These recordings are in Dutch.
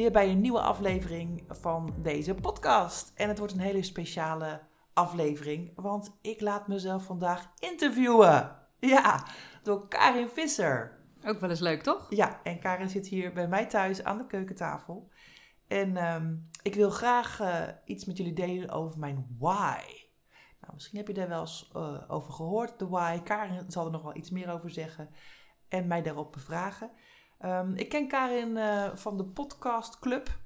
weer bij een nieuwe aflevering van deze podcast. En het wordt een hele speciale aflevering, want ik laat mezelf vandaag interviewen. Ja, door Karin Visser. Ook wel eens leuk, toch? Ja, en Karin zit hier bij mij thuis aan de keukentafel. En ehm, ik wil graag eh, iets met jullie delen over mijn why. Nou, misschien heb je daar wel eens eh, over gehoord, de why. Karin zal er nog wel iets meer over zeggen en mij daarop bevragen. Um, ik ken Karin uh, van de Podcast Club.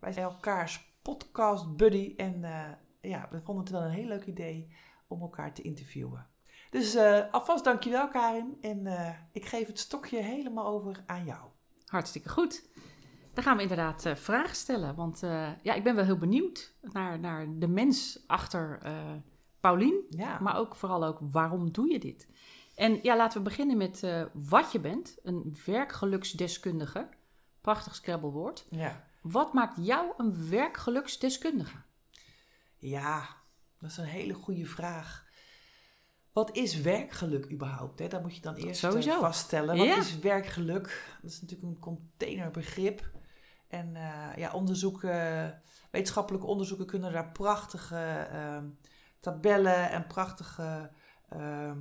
Wij zijn elkaars podcast buddy. En uh, ja, we vonden het wel een heel leuk idee om elkaar te interviewen. Dus uh, alvast dankjewel Karin. En ik geef het stokje helemaal over aan jou. Hartstikke goed. Dan gaan we inderdaad vragen stellen. Want ja, ik ben wel heel benieuwd naar, naar de mens achter Paulien. Ja. Maar ook vooral ook waarom doe je dit? En ja, laten we beginnen met uh, wat je bent. Een werkgeluksdeskundige. Prachtig scrabblewoord. Ja. Wat maakt jou een werkgeluksdeskundige? Ja, dat is een hele goede vraag. Wat is werkgeluk überhaupt? Hè? Dat moet je dan eerst uh, vaststellen. Wat is werkgeluk? Dat is natuurlijk een containerbegrip. En uh, ja, onderzoeken, wetenschappelijke onderzoeken kunnen daar prachtige uh, tabellen en prachtige ehm,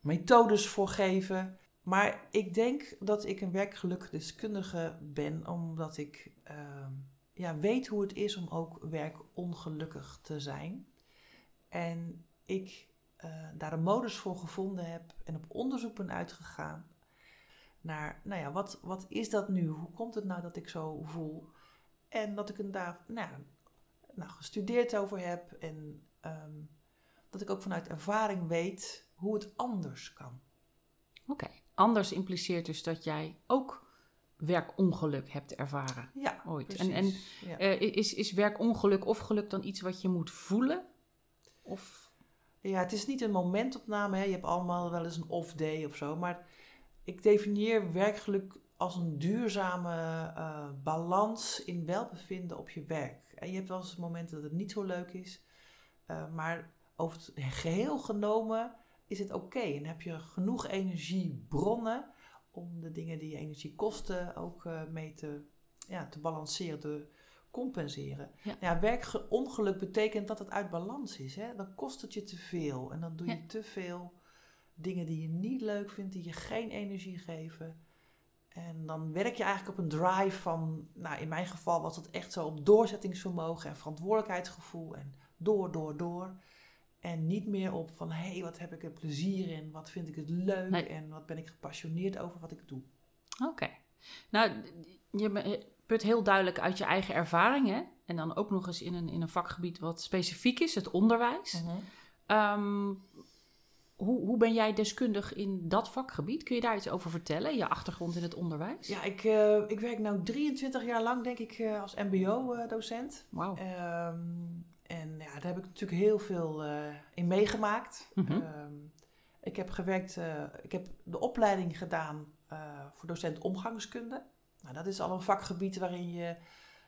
methodes voor geven. Maar ik denk dat ik een werkgelukdeskundige ben, omdat ik uh, ja, weet hoe het is om ook werkongelukkig te zijn. En ik uh, daar een modus voor gevonden heb en op onderzoek ben uitgegaan naar, nou ja, wat, wat is dat nu? Hoe komt het nou dat ik zo voel? En dat ik er daar nou, nou, gestudeerd over heb en um, dat ik ook vanuit ervaring weet hoe het anders kan. Oké, anders impliceert dus dat jij ook werkongeluk hebt ervaren. Ja, ooit. Precies. En, en ja. Uh, is, is werkongeluk of geluk dan iets wat je moet voelen? Of? Ja, het is niet een momentopname. Hè. Je hebt allemaal wel eens een off-day of zo. Maar ik definieer werkgeluk als een duurzame uh, balans in welbevinden op je werk. En je hebt wel eens momenten dat het niet zo leuk is. Uh, maar over het geheel genomen is het oké. Okay. En heb je genoeg energiebronnen om de dingen die je energie kosten ook uh, mee te, ja, te balanceren, te compenseren. Ja. Nou ja, werkongeluk betekent dat het uit balans is. Hè? Dan kost het je te veel en dan doe je ja. te veel dingen die je niet leuk vindt, die je geen energie geven. En dan werk je eigenlijk op een drive van, nou in mijn geval was het echt zo op doorzettingsvermogen en verantwoordelijkheidsgevoel en door, door, door. En niet meer op van, hé, hey, wat heb ik er plezier in? Wat vind ik het leuk? Nee. En wat ben ik gepassioneerd over wat ik doe? Oké. Nou, je put heel duidelijk uit je eigen ervaring, hè? En dan ook nog eens in een, in een vakgebied wat specifiek is, het onderwijs. Mm -hmm. um, hoe, hoe ben jij deskundig in dat vakgebied? Kun je daar iets over vertellen, je achtergrond in het onderwijs? Ja, ik, uh, ik werk nu 23 jaar lang, denk ik, uh, als MBO-docent. Wauw. Um, en ja, daar heb ik natuurlijk heel veel uh, in meegemaakt. Mm -hmm. um, ik heb gewerkt, uh, ik heb de opleiding gedaan uh, voor docent omgangskunde. Nou, dat is al een vakgebied waarin je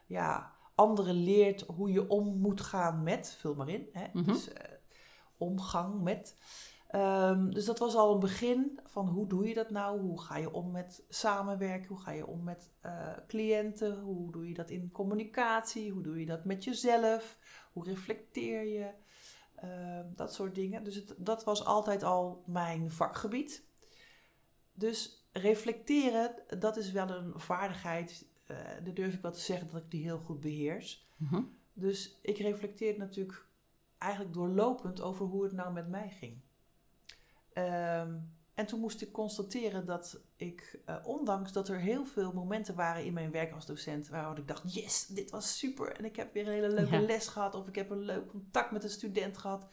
ja, anderen leert hoe je om moet gaan met, vul maar in. Hè? Mm -hmm. Dus omgang met. Um, dus dat was al een begin van hoe doe je dat nou? Hoe ga je om met samenwerken? Hoe ga je om met uh, cliënten? Hoe doe je dat in communicatie? Hoe doe je dat met jezelf? Hoe reflecteer je? Uh, dat soort dingen. Dus het, dat was altijd al mijn vakgebied. Dus reflecteren, dat is wel een vaardigheid. Uh, daar durf ik wel te zeggen dat ik die heel goed beheers. Mm -hmm. Dus ik reflecteer natuurlijk eigenlijk doorlopend over hoe het nou met mij ging. Um, en toen moest ik constateren dat ik, uh, ondanks dat er heel veel momenten waren in mijn werk als docent, waar ik dacht, yes, dit was super. En ik heb weer een hele leuke ja. les gehad, of ik heb een leuk contact met een student gehad.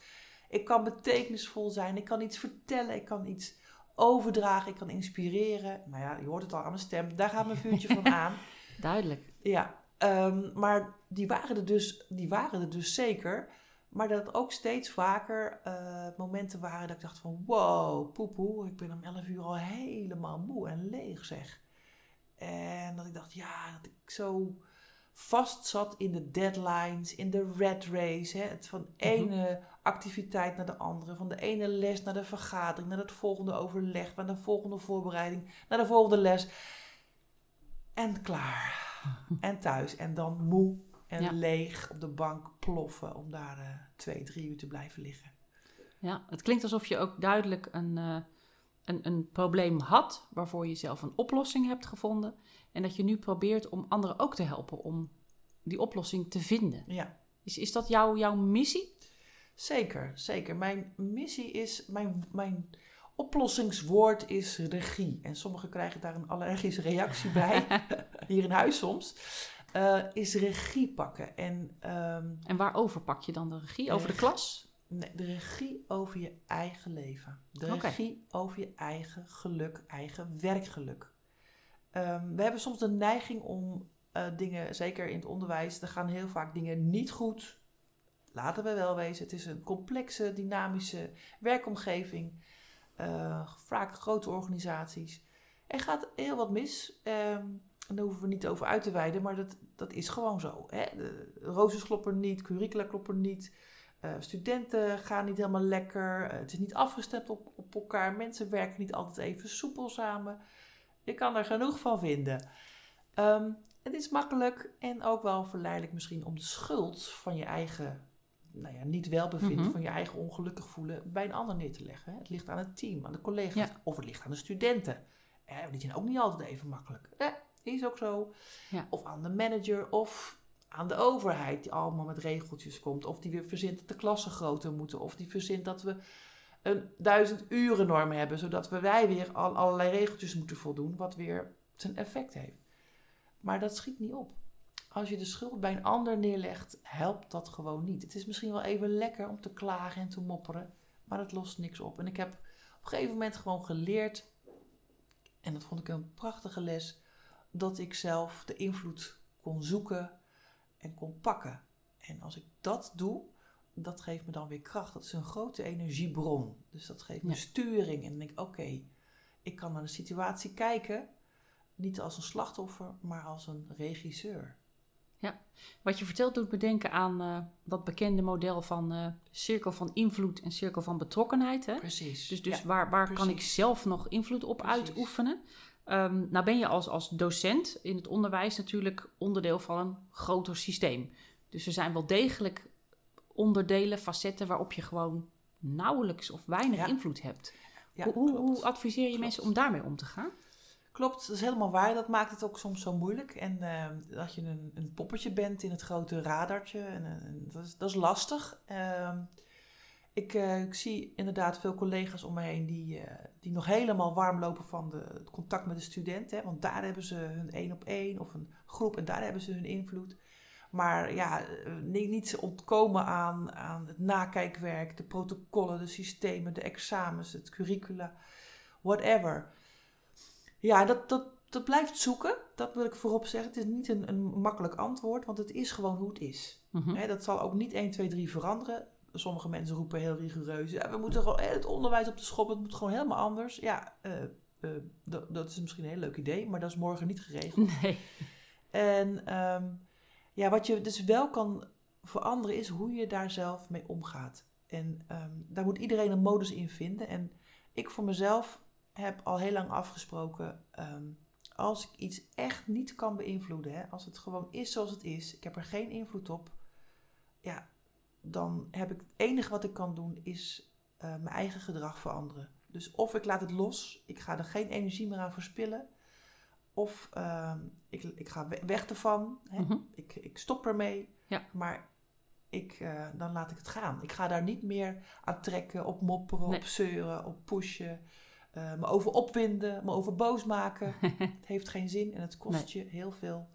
Ik kan betekenisvol zijn, ik kan iets vertellen, ik kan iets overdragen, ik kan inspireren. Nou ja, je hoort het al aan mijn stem, daar gaat mijn vuurtje van aan. Duidelijk. Ja, um, maar die waren, er dus, die waren er dus zeker. Maar dat het ook steeds vaker uh, momenten waren dat ik dacht van wow, poepoe, ik ben om 11 uur al helemaal moe en leeg zeg. En dat ik dacht, ja, dat ik zo vast zat in de deadlines, in de red race. Hè? Het van mhm. ene activiteit naar de andere, van de ene les naar de vergadering, naar het volgende overleg, naar de volgende voorbereiding, naar de volgende les. En klaar. en thuis. En dan moe en leeg op de bank ploffen om daar uh, twee, drie uur te blijven liggen. Ja, het klinkt alsof je ook duidelijk een, uh, een, een probleem had waarvoor je zelf een oplossing hebt gevonden. En dat je nu probeert om anderen ook te helpen om die oplossing te vinden. Ja. Is, is dat jouw jouw missie? Zeker, zeker. Mijn missie is, mijn, mijn oplossingswoord is regie. En sommigen krijgen daar een allergische reactie bij, hier in huis soms. Uh, is regie pakken. En, um, en waarover pak je dan de regie? Over de klas? Nee, de regie over je eigen leven. De regie over je eigen geluk, eigen werkgeluk. Um, we hebben soms de neiging om uh, dingen, zeker in het onderwijs, er gaan heel vaak dingen niet goed. Laten we wel wezen, het is een complexe, dynamische werkomgeving. Uh, vaak grote organisaties. Er gaat heel wat mis. Um, en daar hoeven we niet over uit te wijden, maar dat, dat is gewoon zo. Hè? De kloppen niet, curricula kloppen niet. Uh, studenten gaan niet helemaal lekker. Uh, het is niet afgestemd op, op elkaar. Mensen werken niet altijd even soepel samen. Je kan er genoeg van vinden. Um, het is makkelijk en ook wel verleidelijk misschien om de schuld van je eigen nou ja, niet welbevinden, mm van je eigen ongelukkig voelen bij een ander neer te leggen. Het ligt aan het team, aan de collega's of het ligt aan de studenten. Eh, die zijn ook niet altijd even makkelijk. Eh, is ook zo. Ja. Of aan de manager of aan de overheid die allemaal met regeltjes komt. Of die weer verzint dat de klassen groter moeten. Of die verzint dat we een duizend uren norm hebben. Zodat we wij weer al allerlei regeltjes moeten voldoen. Wat weer zijn effect heeft. Maar dat schiet niet op. Als je de schuld bij een ander neerlegt, helpt dat gewoon niet. Het is misschien wel even lekker om te klagen en te mopperen, maar het lost niks op. En ik heb op een gegeven moment gewoon geleerd, en dat vond ik een prachtige les, dat ik zelf de invloed kon zoeken en kon pakken. En als ik dat doe, dat geeft me dan weer kracht. Dat is een grote energiebron. Dus dat geeft me sturing. En dan denk ik, oké, ik kan naar de situatie kijken niet als een slachtoffer, maar als een regisseur. Ja, wat je vertelt doet me denken aan uh, dat bekende model van uh, cirkel van invloed en cirkel van betrokkenheid. Hè? Precies. Dus, dus waar, waar kan ik zelf nog invloed op uitoefenen? Um, nou ben je als, als docent in het onderwijs natuurlijk onderdeel van een groter systeem. Dus er zijn wel degelijk onderdelen, facetten waarop je gewoon nauwelijks of weinig invloed hebt. hoe, hoe, hoe, adviseer je mensen om daarmee om te gaan? Klopt, dat is helemaal waar. Dat maakt het ook soms zo moeilijk. En uh, dat je een, een, poppetje bent in het grote radartje, en, en dat, is, dat, is, lastig. Uh, ik, uh, ik, zie inderdaad veel collega's om me heen die, eh, die nog helemaal warm lopen van de, het contact met de student. Hè, want daar hebben ze hun één op één of een groep en daar hebben ze hun invloed. Maar ja, niet, niet ontkomen aan, aan het nakijkwerk, de protocollen, de systemen, de examens, het curricula, whatever. Ja, dat, dat, dat blijft zoeken. Dat wil ik voorop zeggen. Het is niet een, een makkelijk antwoord, want het is gewoon hoe het is. Mhm. dat zal ook niet 1, 2, 3 veranderen. Sommige mensen roepen heel rigoureus. Ja, we moeten gewoon het onderwijs op de schop. Het moet gewoon helemaal anders. Ja, uh, uh, dat, dat is misschien een heel leuk idee, maar dat is morgen niet geregeld. Nee. En um, ja, wat je dus wel kan veranderen is hoe je daar zelf mee omgaat. En um, daar moet iedereen een modus in vinden. En ik voor mezelf heb al heel lang afgesproken, ehm, als ik iets echt niet kan beïnvloeden, hè, als het gewoon is zoals het is, ik heb er geen invloed op, ja, dan heb ik het enige wat ik kan doen is uh, mijn eigen gedrag veranderen. Dus of ik laat het los, ik ga er geen energie meer aan verspillen, of uh, ik, ik ga weg ervan, hè, mm ik, ik stop ermee, ja. maar ik, uh, dan laat ik het gaan. Ik ga daar niet meer aan trekken, op mopperen, op zeuren, op pushen. Uh, me over opwinden, me over boos maken. het heeft geen zin en het kost je heel veel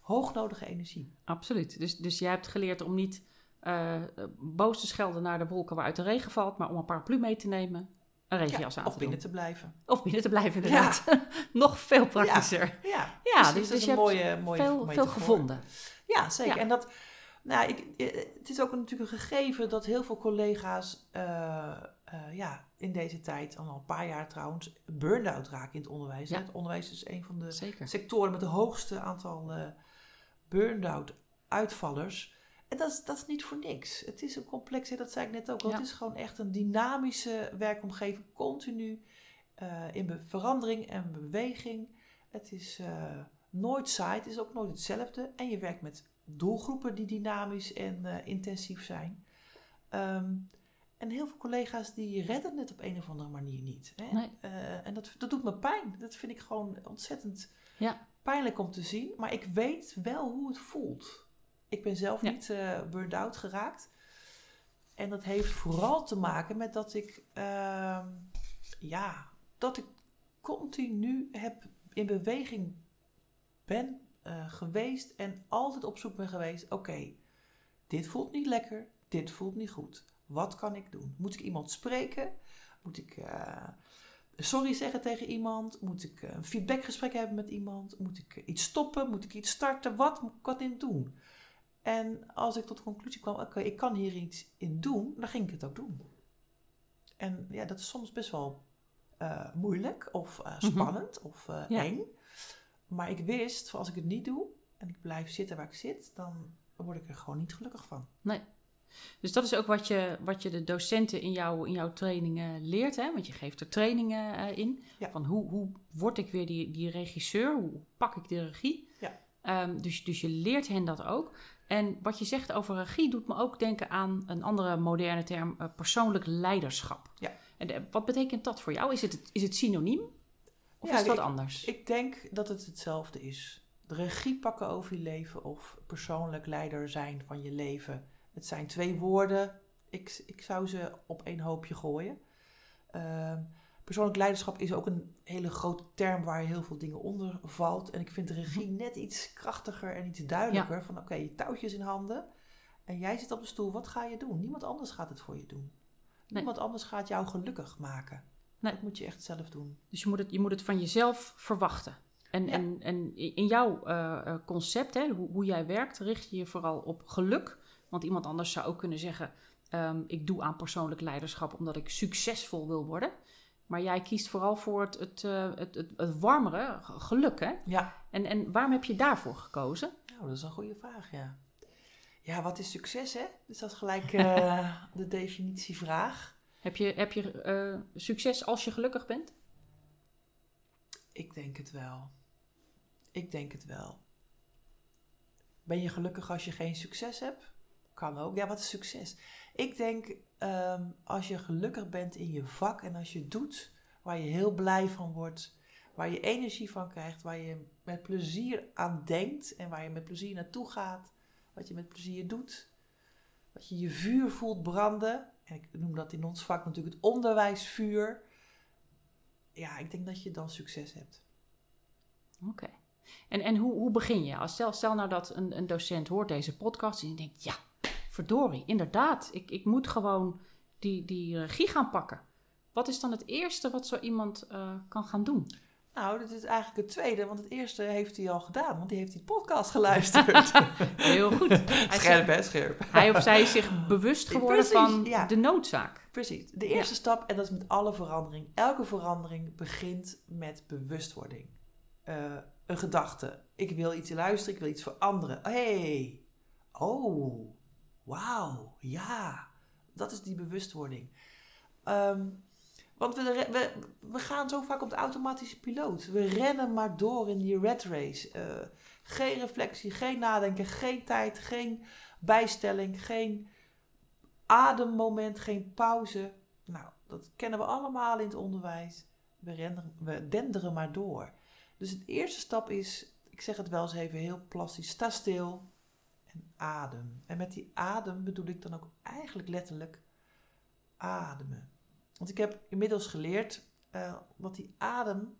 hoognodige energie. Absoluut. Dus, dus jij hebt geleerd om niet uh, boos te schelden naar de wolken waaruit de regen valt, maar om een paraplu mee te nemen. Een regenjas aan of binnen te blijven. Of binnen te blijven, inderdaad. Nog veel praktischer. Ja, ja. dus, dus, dus, je een mooie, mooie, veel, veel gevonden. Ja, zeker. En dat, Nou, ik, het is ook natuurlijk een gegeven dat heel veel collega's ja, in deze tijd, al een paar jaar trouwens, burn-out raken in het onderwijs. Het onderwijs is een van de sectoren met het hoogste aantal burn-out uitvallers. En dat is, dat is niet voor niks. Het is een complex, dat zei ik net ook. Het is gewoon echt een dynamische werkomgeving, continu uh, in verandering en beweging. Het is uh, nooit saai, het is ook nooit hetzelfde. En je werkt met doelgroepen die dynamisch en uh, intensief zijn. Um, en heel veel collega's die redden het op een of andere manier niet. Hè? Nee. en dat, dat doet me pijn. Dat vind ik gewoon ontzettend ja. pijnlijk om te zien. Maar ik weet wel hoe het voelt. Ik ben zelf niet uh, burned out geraakt. En dat heeft vooral te maken met dat ik, uh, ja, dat ik continu heb in beweging ben uh, geweest en altijd op zoek ben geweest. Oké, dit voelt niet lekker, dit voelt niet goed. Wat kan ik doen? Moet ik iemand spreken? Moet ik uh, sorry zeggen tegen iemand? Moet ik een feedbackgesprek hebben met iemand? Moet ik iets stoppen? Moet ik iets starten? Wat moet ik wat in doen? En als ik tot de conclusie kwam, oké, ik kan hier iets in doen, dan ging ik het ook doen. En ja, dat is soms best wel uh, moeilijk of uh, spannend mm -hmm. of uh, ja. eng. Maar ik wist, als ik het niet doe en ik blijf zitten waar ik zit, dan word ik er gewoon niet gelukkig van. Nee. Dus dat is ook wat je, wat je de docenten in, jou, in jouw trainingen leert, hè? Want je geeft er trainingen in. Ja. Van hoe, hoe word ik weer die, die regisseur? Hoe pak ik de regie? Ja. Um, dus, dus je leert hen dat ook. En wat je zegt over regie doet me ook denken aan een andere moderne term, uh, persoonlijk leiderschap. Ja. En de, wat betekent dat voor jou? Is het, is het synoniem? Of ja, is dat anders? Ik denk dat het hetzelfde is. De regie pakken over je leven of persoonlijk leider zijn van je leven. Het zijn twee woorden. Ik, ik zou ze op één hoopje gooien. Uh, persoonlijk leiderschap is ook een hele grote term waar heel veel dingen onder valt. En ik vind de regie mhm. net iets krachtiger en iets duidelijker. Van oké, je touwtjes in handen. En jij zit op de stoel, wat ga je doen? Niemand anders gaat het voor je doen. Niemand anders gaat jou gelukkig maken. Nee. Dat moet je echt zelf doen. Dus je moet het, je moet het van jezelf verwachten. En, en, en in jouw uh, concept, hè, hoe, hoe, jij werkt, richt je je vooral op geluk. Want iemand anders zou ook kunnen zeggen: um, Ik doe aan persoonlijk leiderschap omdat ik succesvol wil worden. Maar jij kiest vooral voor het, het, uh, het, het, het, warmere geluk, hè? Ja. En, en waarom heb je daarvoor gekozen? Nou, dat is een goede vraag, ja. Ja, wat is succes, hè? Dus dat is gelijk uh, de definitievraag. Heb je, heb je uh, succes als je gelukkig bent? Ik denk het wel. Ik denk het wel. Ben je gelukkig als je geen succes hebt? Kan ook. Ja, wat is succes? Ik denk um, als je gelukkig bent in je vak en als je doet waar je heel blij van wordt, waar je energie van krijgt, waar je met plezier aan denkt en waar je met plezier naartoe gaat, wat je met plezier doet, dat je je vuur voelt branden. En ik noem dat in ons vak natuurlijk het onderwijsvuur. Ja, ik denk dat je dan succes hebt. Oké. En, en hoe, hoe begin je? Als stel, stel nou dat een, een docent hoort deze podcast en die denkt, ja, verdorie, inderdaad, ik, ik moet gewoon die, die regie gaan pakken. Wat is dan het eerste wat zo iemand uh, kan gaan doen? Nou, dat is eigenlijk het tweede, want het eerste heeft hij al gedaan, want die heeft die podcast geluisterd. Heel goed. Hij scherp, hè, scherp. Hij of zij is zich bewust geworden van de noodzaak. Precies. De eerste stap, en dat is met alle verandering. Elke verandering begint met bewustwording. Uh, een gedachte. Ik wil iets luisteren, ik wil iets veranderen. hey, oh, wauw, ja, dat is die bewustwording. Ehm, want we, we, we, gaan zo vaak op de automatische piloot. We rennen maar door in die red race. Uh, geen reflectie, geen nadenken, geen tijd, geen bijstelling, geen ademmoment, geen pauze. Nou, dat kennen we allemaal in het onderwijs. We, we denderen maar door. Dus het eerste stap is, ik zeg het wel eens even heel plastisch, sta stil, en adem. En met die adem bedoel ik dan ook eigenlijk letterlijk ademen. Want ik heb inmiddels geleerd uh, dat die adem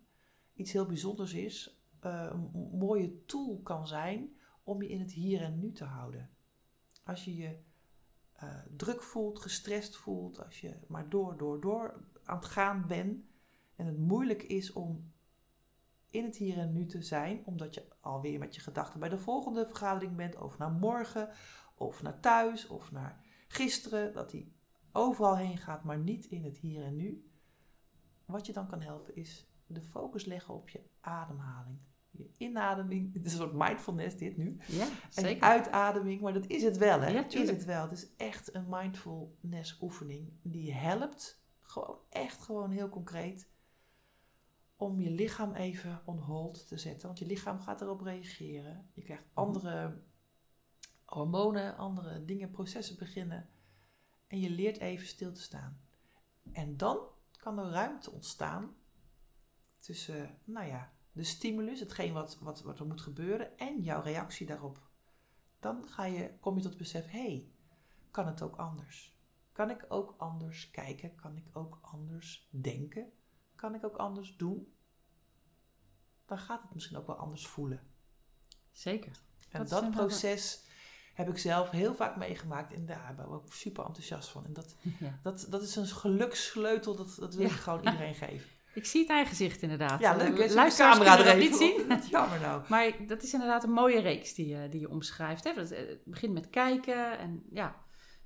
iets heel bijzonders is, uh, een mooie tool kan zijn om je in het hier en nu te houden. Als je je uh, druk voelt, gestrest voelt, als je maar door, door, door aan het gaan bent en het moeilijk is om in het hier en nu te zijn, omdat je alweer met je gedachten bij de volgende vergadering bent, of naar morgen, of naar thuis of naar gisteren. Dat hij overal heen gaat, maar niet in het hier en nu. Wat je dan kan helpen is de focus leggen op je ademhaling. Je inademing, het is een soort mindfulness dit nu. Ja, zeker. En uitademing, maar dat is het wel hè. Ja, is het wel. Het is echt een mindfulness oefening die helpt, gewoon echt gewoon heel concreet, om je lichaam even on hold te zetten. Want je lichaam gaat erop reageren. Je krijgt mhm. andere hormonen, andere dingen, processen beginnen. En je leert even stil te staan. En dan kan er ruimte ontstaan tussen, nou ja, de stimulus, hetgeen wat, wat, wat er moet gebeuren, en jouw reactie daarop. Dan ga je, kom je tot het besef, hé, hey, kan het ook anders? Kan ik ook anders kijken? Kan ik ook anders denken? Kan ik ook anders doen? Dan gaat het misschien ook wel anders voelen. Zeker. En dat, proces heb ik zelf heel vaak meegemaakt. En daar ben ik ook super enthousiast van. En dat, dat, dat is een gelukssleutel, dat, dat wil ik gewoon iedereen geven. Ik zie het eigen gezicht inderdaad. Ja, leuk. Hè? Luisteraars camera er even niet zien. Jammer nou. Maar dat is inderdaad een mooie reeks die, je, die je omschrijft. Hè? Eh, het begint met kijken en ja...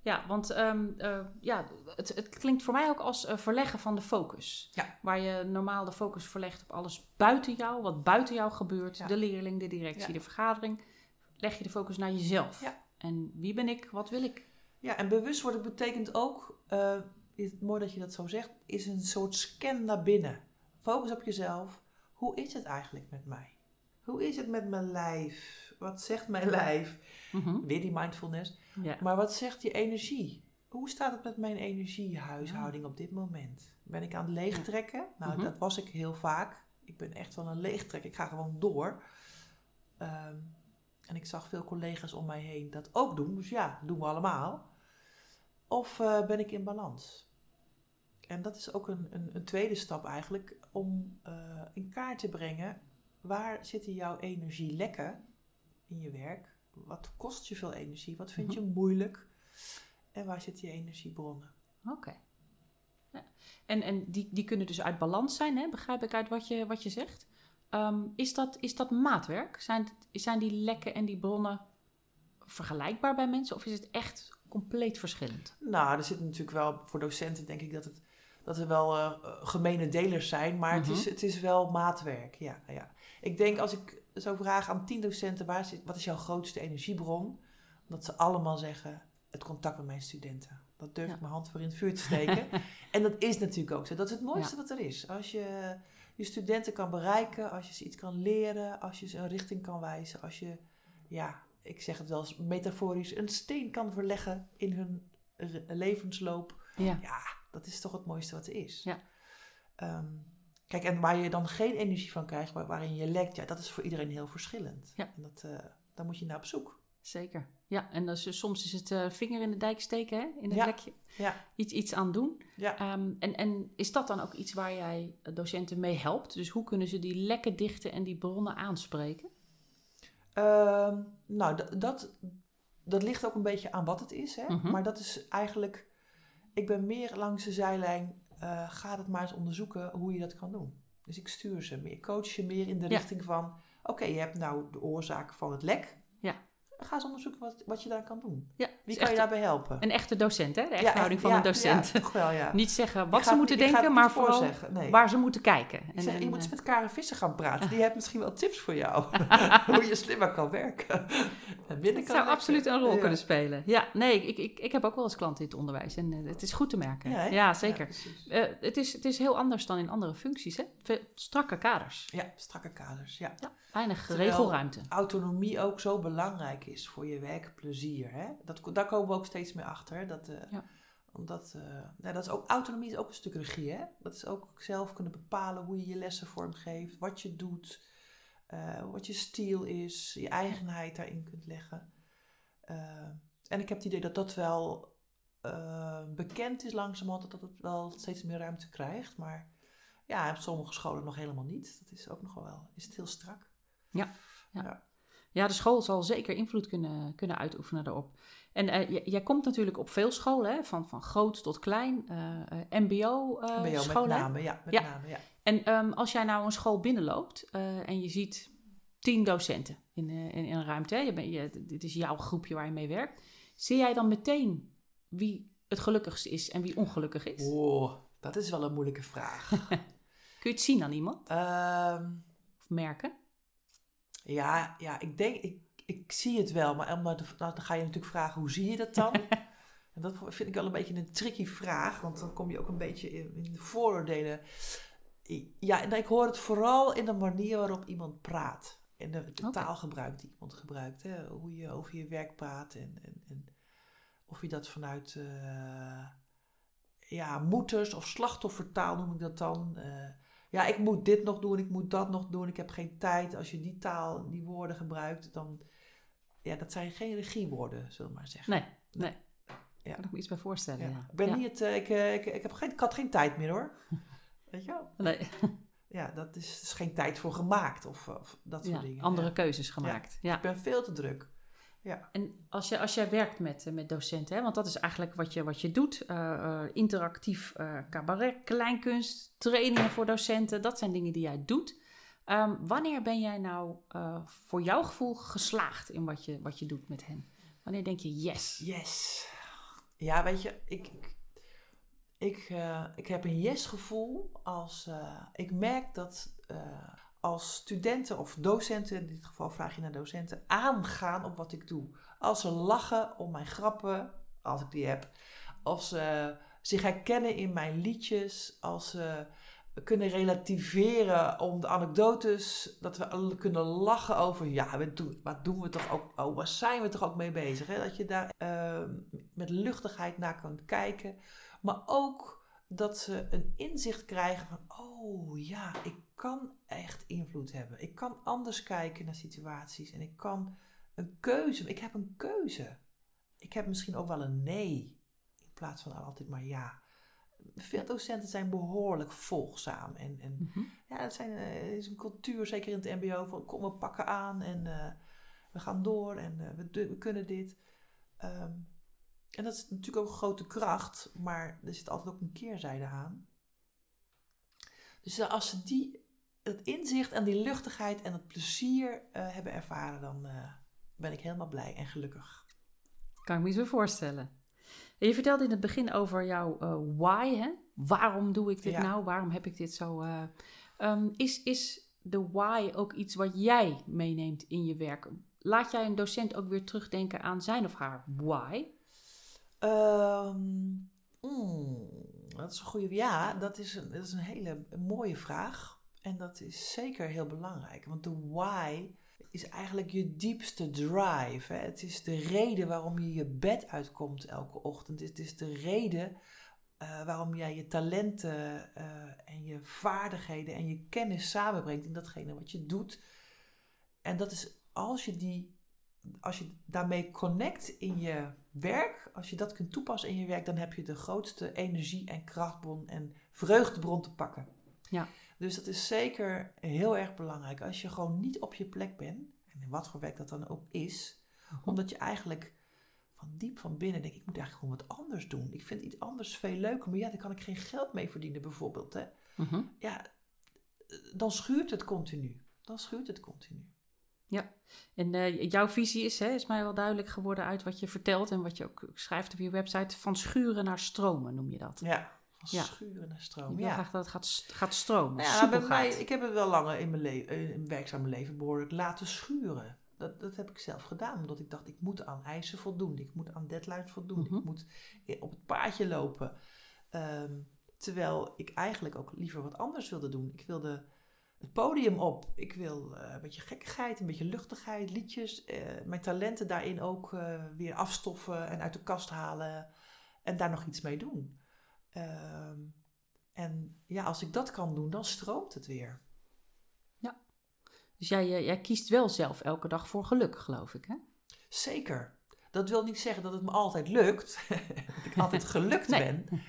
Ja, want um, uh, ja, het, het, klinkt voor mij ook als uh, verleggen van de focus. Ja. Waar je normaal de focus verlegt op alles buiten jou, wat buiten jou gebeurt. De leerling, de directie, de vergadering. Leg je de focus naar jezelf. Ja. En wie ben ik, wat wil ik? Ja, en bewust worden betekent ook, uh, is, mooi dat je dat zo zegt, is een soort scan naar binnen. Focus op jezelf. Hoe is het eigenlijk met mij? Hoe is het met mijn lijf? Wat zegt mijn lijf? Mm Weer die mindfulness. Ja. Maar wat zegt je energie? Hoe staat het met mijn energiehuishouding op dit moment? Ben ik aan het leegtrekken? Nou, mhm. dat was ik heel vaak. Ik ben echt wel een leegtrekker. Ik ga gewoon door. Um, en ik zag veel collega's om mij heen dat ook doen. Dus ja, doen we allemaal. Of uh, ben ik in balans? En dat is ook een, een, een tweede stap eigenlijk om uh, in kaart te brengen waar zitten jouw energielekken in je werk? Wat kost je veel energie? Wat vind je mhm. moeilijk? En waar zitten je energiebronnen? Oké. Ja. En, en die, die kunnen dus uit balans zijn, hè? begrijp ik uit wat je, wat je zegt. Ehm, is, dat, is dat maatwerk? Zijn, zijn die lekken en die bronnen vergelijkbaar bij mensen of is het echt compleet verschillend? Nou, er zit natuurlijk wel voor docenten, denk ik dat, het, dat er wel uh, gemene delers zijn, maar het, is, mhm. het is wel maatwerk. Ja, ja. Ik denk als ik zo vraag aan tien docenten, waar zit, wat is jouw grootste energiebron? Dat ze allemaal zeggen, het contact met mijn studenten. Dat durf ik mijn hand voor in het vuur te steken. en dat is natuurlijk ook zo. Dat is het mooiste wat er is. Als je je studenten kan bereiken, als je ze iets kan leren, als je ze een richting kan wijzen, als je, ja, ik zeg het wel eens metaforisch, een steen kan verleggen in hun levensloop. Ja. ja, dat is toch het mooiste wat er is. Ja. Ehm, kijk, en waar je dan geen energie van krijgt, waarin je lekt, ja, dat is voor iedereen heel verschillend. Ja. En dat, uh, daar moet je naar op zoek. Zeker. Ja, en dus, soms is het uh, vinger in de dijk steken hè, in het ja. lekje. Ja. Iets, iets aan doen. Ja. Ehm, en, en is dat dan ook iets waar jij docenten mee helpt? Dus hoe kunnen ze die lekken dichten en die bronnen aanspreken? Uh, nou, dat, dat ligt ook een beetje aan wat het is. Hè? Mhm. Maar dat is eigenlijk... Ik ben meer langs de zijlijn... Uh, ga het maar eens onderzoeken hoe je dat kan doen. Dus ik stuur ze meer. Ik coach je meer in de richting van... Oké, je hebt nou de oorzaak van het lek. Ja ga eens onderzoeken wat, wat je daar kan doen. Ja, Wie kan je daarbij helpen? Een echte docent, hè? De echte houding van een docent. Ja, toch wel, ja. Niet zeggen wat ze moeten denken, maar vooral nee. waar ze moeten kijken. En, zeg, je moet eens met Karen Visser gaan praten. Die heeft misschien wel tips voor jou. Hoe je slimmer kan werken. Kan zou absoluut een rol kunnen spelen. Ja, nee, ik, ik, ik heb ook wel eens klanten in het onderwijs. En uh, het is goed te merken. Ja, zeker. Uh, het, is, het is heel anders dan in andere functies, hè? strakke kaders. Ja, strakke kaders, ja. weinig Terwijl regelruimte. autonomie ook zo belangrijk is voor je werkplezier. Hè? Dat, daar komen we ook steeds meer achter. Dat, uh, ja. omdat, uh, nou, dat is ook, autonomie is ook een stuk regie. Hè? Dat is ook zelf kunnen bepalen hoe je je lessen vormgeeft, wat je doet, uh, wat je stijl is, je eigenheid daarin kunt leggen. en ik heb het idee dat dat wel bekend is langzamerhand, dat het wel steeds meer ruimte krijgt. Maar ja, op sommige scholen nog helemaal niet. Dat is ook nog wel, is het heel strak. ja. ja. ja. Ja, de school zal zeker invloed kunnen, kunnen uitoefenen daarop. En uh, jij komt natuurlijk op veel scholen, hè? Van, van groot tot klein, uh, eh, MBO-scholen. Uh, MBO met name, ja. Met ja. Name, ja. En um, als jij nou een school binnenloopt en je ziet tien docenten in, in, in een ruimte, hè? Je ben, je, dit is jouw groepje waar je mee werkt. Zie jij dan meteen wie het gelukkigste is en wie ongelukkig is? Oh, dat is wel een moeilijke vraag. Kun je het zien aan iemand? Ehm, of merken? Ja, ja ik denk, ik, ik zie het wel, maar nou, dan ga je natuurlijk vragen, hoe zie je dat dan? en dat vind ik wel een beetje een tricky vraag, want dan kom je ook een beetje in, in de vooroordelen. Ja, en ik hoor het vooral in de manier waarop iemand praat. En de, taalgebruik die iemand gebruikt. Hè? Hoe je over je werk praat en, en, en of je dat vanuit uh, ja, moeders- of slachtoffertaal noem ik dat dan. Uh, ja, ik moet dit nog doen, ik moet dat nog doen, ik heb geen tijd. Als je die taal, die woorden gebruikt, dan... Ja, dat zijn geen regiewoorden, zullen we maar zeggen. Nee, nee. Ja. Kan ik me iets bij voorstellen, ja. Ik ben ja. niet... Uh, ik, ik, ik, heb geen, ik had geen tijd meer, hoor. Weet je wel? Nee. Ja, dat is, is geen tijd voor gemaakt of, of dat soort dingen. andere keuzes gemaakt. Ja. Ik ben veel te druk. Ja. En als, je, als jij werkt met, met docenten, hè, want dat is eigenlijk wat je, wat je doet: uh, interactief uh, cabaret, kleinkunst, trainingen voor docenten, dat zijn dingen die jij doet. Um, wanneer ben jij nou uh, voor jouw gevoel geslaagd in wat je, wat je doet met hen? Wanneer denk je yes? Yes. Ja, weet je, ik, ik, ik, ik heb een yes gevoel als ik merk dat als studenten of docenten, in dit geval vraag je naar docenten, aangaan op wat ik doe. Als ze lachen om mijn grappen, als ik die heb. Als ze zich herkennen in mijn liedjes. Als ze kunnen relativeren om de anekdotes. Dat we kunnen lachen over, ja, wat doen we toch ook, oh, waar zijn we toch ook mee bezig? Hè? Dat je daar uh, met luchtigheid naar kunt kijken. Maar ook dat ze een inzicht krijgen van, oh ja, ik kan echt invloed hebben. Ik kan anders kijken naar situaties en ik kan een keuze, ik heb een keuze. Ik heb misschien ook wel een nee in plaats van altijd maar ja. Veel docenten zijn behoorlijk volgzaam. En, en mhm. ja, het zijn, uh, is een cultuur, zeker in het MBO, van kom, we pakken aan en uh, we gaan door en uh, we, we, kunnen dit. Um, en dat is natuurlijk ook een grote kracht, maar er zit altijd ook een keerzijde aan. Dus als ze die, het inzicht en die luchtigheid en het plezier uh, hebben ervaren, dan ben ik helemaal blij en gelukkig. Kan ik me zo voorstellen. Je vertelde in het begin over jouw uh, why, hè? Waarom doe ik dit ja. nou? Waarom heb ik dit zo? Um, is, is de why ook iets wat jij meeneemt in je werk? Laat jij een docent ook weer terugdenken aan zijn of haar why? Um, mm, dat is een goede. Ja, dat is een, dat is een hele mooie vraag. En dat is zeker heel belangrijk. Want de why is eigenlijk je diepste drive. Hè? Het is de reden waarom je je bed uitkomt elke ochtend. Het is de reden uh, waarom jij je talenten uh, en je vaardigheden en je kennis samenbrengt in datgene wat je doet. En dat is als je die als je daarmee connect in je werk, als je dat kunt toepassen in je werk, dan heb je de grootste energie en krachtbron en vreugdebron te pakken. Ja. Dus dat is zeker heel erg belangrijk. Als je gewoon niet op je plek bent, en in wat voor werk dat dan ook is, omdat je eigenlijk van diep van binnen denkt, ik moet eigenlijk gewoon wat anders doen. Ik vind iets anders veel leuker, maar ja, daar kan ik geen geld mee verdienen bijvoorbeeld. Hè? Mhm. Ja, dan schuurt het continu. Dan schuurt het continu. Ja, en uh, jouw visie is, hè, is mij wel duidelijk geworden uit wat je vertelt en wat je ook schrijft op je website, van schuren naar stromen noem je dat. Ja, van ja. schuren naar. Ik wil ja. graag dat het gaat, gaat stromen, ja, bij mij, Ik heb het wel langer in mijn, leven, in mijn werkzame leven behoorlijk laten schuren. Dat, dat heb ik zelf gedaan, omdat ik dacht, ik moet aan eisen voldoen, ik moet aan deadlines voldoen, ik mhm. moet op het paardje lopen. Um, terwijl ik eigenlijk ook liever wat anders wilde doen. Ik wilde het podium op. Ik wil uh, een beetje gekkigheid, een beetje luchtigheid, liedjes. Uh, mijn talenten daarin ook uh, weer afstoffen en uit de kast halen. En daar nog iets mee doen. Ehm, en ja, als ik dat kan doen, dan stroomt het weer. Ja. Dus jij, jij kiest wel zelf elke dag voor geluk, geloof ik, hè? Zeker. Dat wil niet zeggen dat het me altijd lukt. dat ik altijd gelukt nee. ben.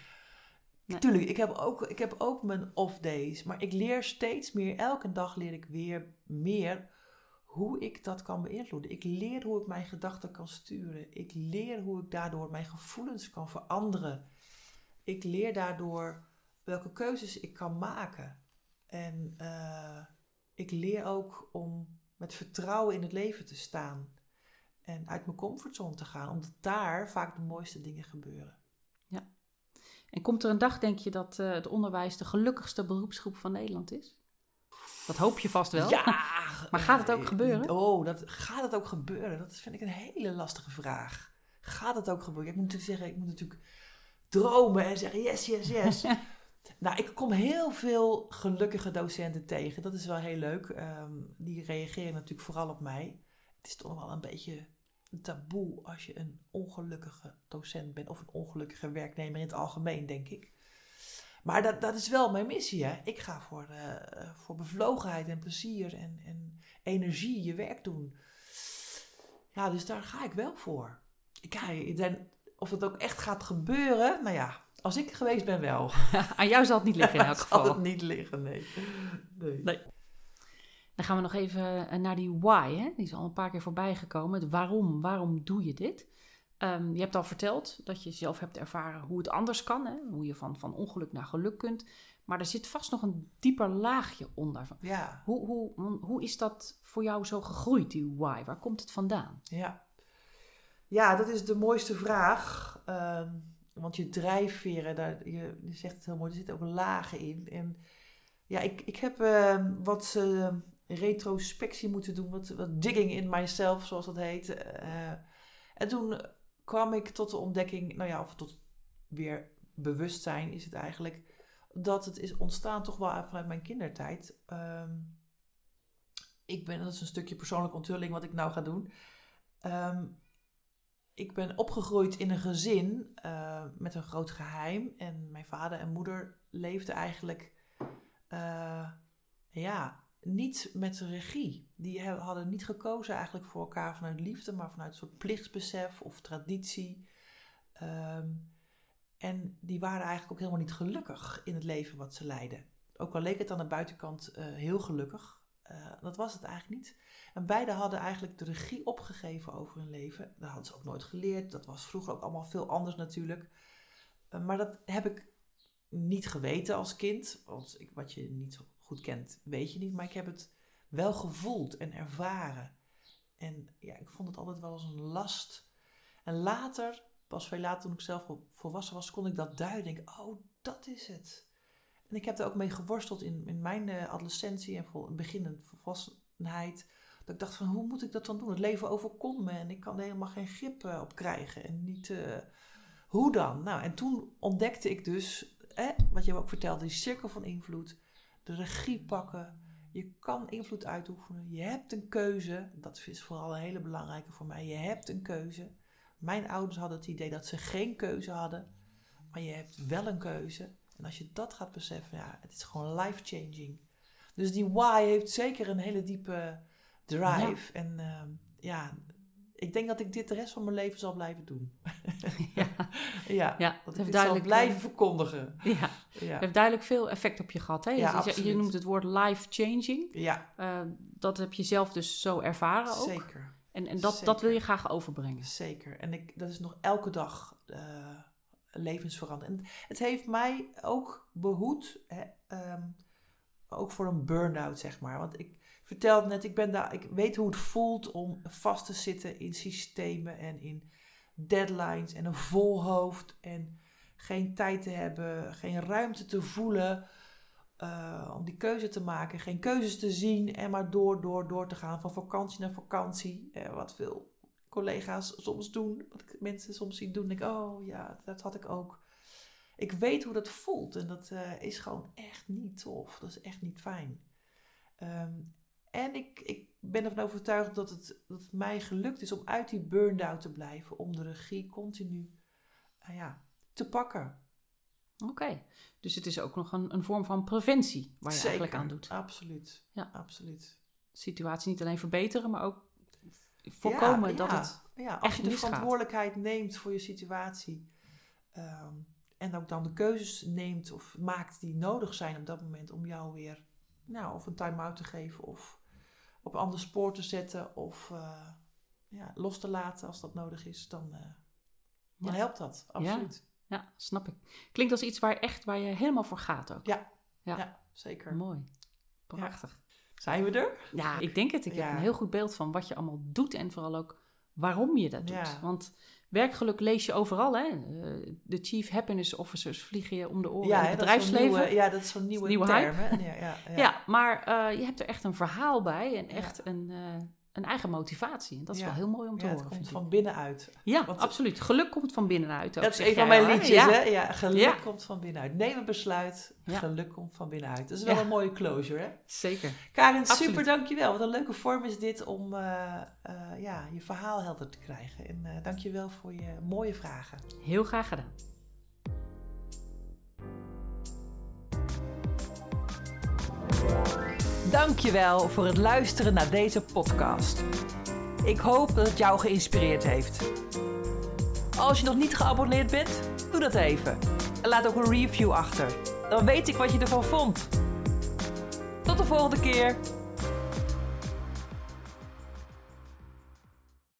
Natuurlijk, ik heb, ook, ik heb ook mijn off days, maar ik leer steeds meer, elke dag leer ik weer meer hoe ik dat kan beïnvloeden. Ik leer hoe ik mijn gedachten kan sturen. Ik leer hoe ik daardoor mijn gevoelens kan veranderen. Ik leer daardoor welke keuzes ik kan maken. En uh, ik leer ook om met vertrouwen in het leven te staan. en uit mijn comfortzone te gaan, omdat daar vaak de mooiste dingen gebeuren. Ja. En komt er een dag, denk je, dat uh, het onderwijs de gelukkigste beroepsgroep van Nederland is? Dat hoop je vast wel. Ja, maar gaat het ook gebeuren? Oh, dat, gaat het ook gebeuren? Dat vind ik een hele lastige vraag. Gaat het ook gebeuren? Ik moet natuurlijk zeggen, ik moet natuurlijk dromen en zeggen yes, yes, yes. nou, ik kom heel veel gelukkige docenten tegen. Dat is wel heel leuk. Ehm, die reageren natuurlijk vooral op mij. Het is toch wel een beetje een taboe als je een ongelukkige docent bent of een ongelukkige werknemer in het algemeen, denk ik. Maar dat, dat is wel mijn missie. Hè? Ik ga voor, uh, voor bevlogenheid en plezier en, en energie je werk doen. Ja, dus daar ga ik wel voor. Kijk, of het ook echt gaat gebeuren, nou ja, als ik geweest ben wel. Aan jou zal het niet liggen in elk geval. zal het niet liggen, nee. nee. nee. Dan gaan we nog even eh, naar die why. Hè? Die is al een paar keer voorbij gekomen. Het waarom. Waarom doe je dit? Um, je hebt al verteld dat je zelf hebt ervaren hoe het anders kan. Hè? Hoe je van, van ongeluk naar geluk kunt. Maar er zit vast nog een dieper laagje onder. Ja. Hoe, hoe, hoe is dat voor jou zo gegroeid, die why? Waar komt het vandaan? Ja, ja dat is de mooiste vraag. Um, want je drijfveren, daar, je, zegt het heel mooi, er zitten ook lagen in. En ja, ik, ik heb uh, wat uh, retrospectie moeten doen, wat, wat digging in myself, zoals dat heet. Uh, en toen kwam ik tot de ontdekking, nou ja, of tot weer bewustzijn is het eigenlijk, dat het is ontstaan toch wel vanuit mijn kindertijd. Um, ik ben, dat is een stukje persoonlijke onthulling wat ik nou ga doen. Ik ben opgegroeid in een gezin uh, met een groot geheim. En mijn vader en moeder leefden eigenlijk uh, ja, niet met regie. Die hadden niet gekozen eigenlijk voor elkaar vanuit liefde, maar vanuit een soort plichtsbesef of traditie. Um, en die waren eigenlijk ook helemaal niet gelukkig in het leven wat ze leidden. Ook al leek het aan de buitenkant uh, heel gelukkig, dat was het eigenlijk niet. En beide hadden eigenlijk de regie opgegeven over hun leven. Dat hadden ze ook nooit geleerd. Dat was vroeger ook allemaal veel anders natuurlijk. Uh, maar dat heb ik niet geweten als kind. Want ik, wat je niet goed kent, weet je niet. Maar ik heb het wel gevoeld en ervaren. En ja, ik vond het altijd wel als een last. En later, pas veel later toen ik zelf volwassen was, kon ik dat duiden. Oh, dat is het. En ik heb er ook mee geworsteld in, in mijn uh, adolescentie en vol, beginnend volwassenheid. Dat ik dacht van, hoe moet ik dat dan doen? Het leven overkomt me en ik kan er helemaal geen grip uh, op krijgen. En niet, uh, hoe dan? Nou, en toen ontdekte ik dus, eh, wat je ook vertelde, die cirkel van invloed. De regie pakken. Je kan invloed uitoefenen. Je hebt een keuze. Dat is vooral een hele belangrijke voor mij. Je hebt een keuze. Mijn ouders hadden het idee dat ze geen keuze hadden. Maar je hebt wel een keuze. En als je dat gaat beseffen, ja, het is gewoon life-changing. Dus die why heeft zeker een hele diepe drive. En uh, ja, ik denk dat ik dit de rest van mijn leven zal blijven doen. ja. ja, ja, dat heeft duidelijk zal blijven verkondigen. Ja. ja, heeft duidelijk veel effect op je gehad. Hè? Ja, je, je, noemt het woord life-changing. Ja. Uh, dat heb je zelf dus zo ervaren ook. Zeker. En, en dat, Zeker. dat wil je graag overbrengen. Zeker. En ik, dat is nog elke dag uh, levensveranderend. En het heeft mij ook behoed, hè, um, ook voor een burn-out, zeg maar. Want ik vertelde net, ik, ben daar, ik weet hoe het voelt om vast te zitten in systemen en in deadlines en een vol hoofd en geen tijd te hebben, geen ruimte te voelen uh, om die keuze te maken, geen keuzes te zien en maar door, door, door te gaan van vakantie naar vakantie. Uh, wat veel collega's soms doen, wat ik mensen soms zien doen, denk ik, oh ja, dat had ik ook. Ik weet hoe dat voelt en dat uh, is gewoon echt niet tof. Dat is echt niet fijn. Um, en ik, ik ben ervan overtuigd dat het, dat het mij gelukt is om uit die burn-out te blijven. Om de regie continu uh, ja, te pakken. Oké, dus het is ook nog een, een vorm van preventie waar je eigenlijk aan doet. absoluut. Ja, absoluut. Situatie niet alleen verbeteren, maar ook voorkomen dat het ja, als je de verantwoordelijkheid neemt voor je situatie um, en ook dan de keuzes neemt of maakt die nodig zijn op dat moment om jou weer nou, of een time-out te geven of op een ander spoor te zetten of uh, ja, los te laten als dat nodig is, dan, uh, dan ja. helpt dat. Absoluut. Ja. ja, snap ik. Klinkt als iets waar, echt, waar je helemaal voor gaat ook. Ja, ja. zeker. Mooi. Prachtig. Zijn we er? Ja, ik denk het. Ik heb een heel goed beeld van wat je allemaal doet en vooral ook waarom je dat doet. Want werkgeluk lees je overal. Hè? Eh, de Chief Happiness Officers vliegen je om de oren ja, in het bedrijfsleven. ja, dat is zo'n nieuwe, nieuwe term. Ja, ja, ja. ja, maar uh, je hebt er echt een verhaal bij en echt een, uh, een eigen motivatie. En dat is wel heel mooi om te ja, horen. Het komt van binnenuit. Ja, absoluut. Geluk komt van binnenuit. Ook, dat is een van mijn liedjes, hè? Ja, geluk komt van binnenuit. Neem een besluit, geluk komt van binnenuit. Dat is wel een mooie closure, hè? Zeker. Karin, absoluut. super dankjewel. Wat een leuke vorm is dit om uh, uh, ja, je verhaal helder te krijgen. En uh, dankjewel voor je mooie vragen. Heel graag gedaan. Dankjewel voor het luisteren naar deze podcast. Ik hoop dat het jou geïnspireerd heeft. Als je nog niet geabonneerd bent, doe dat even. En laat ook een review achter. Dan weet ik wat je ervan vond. Tot de volgende keer.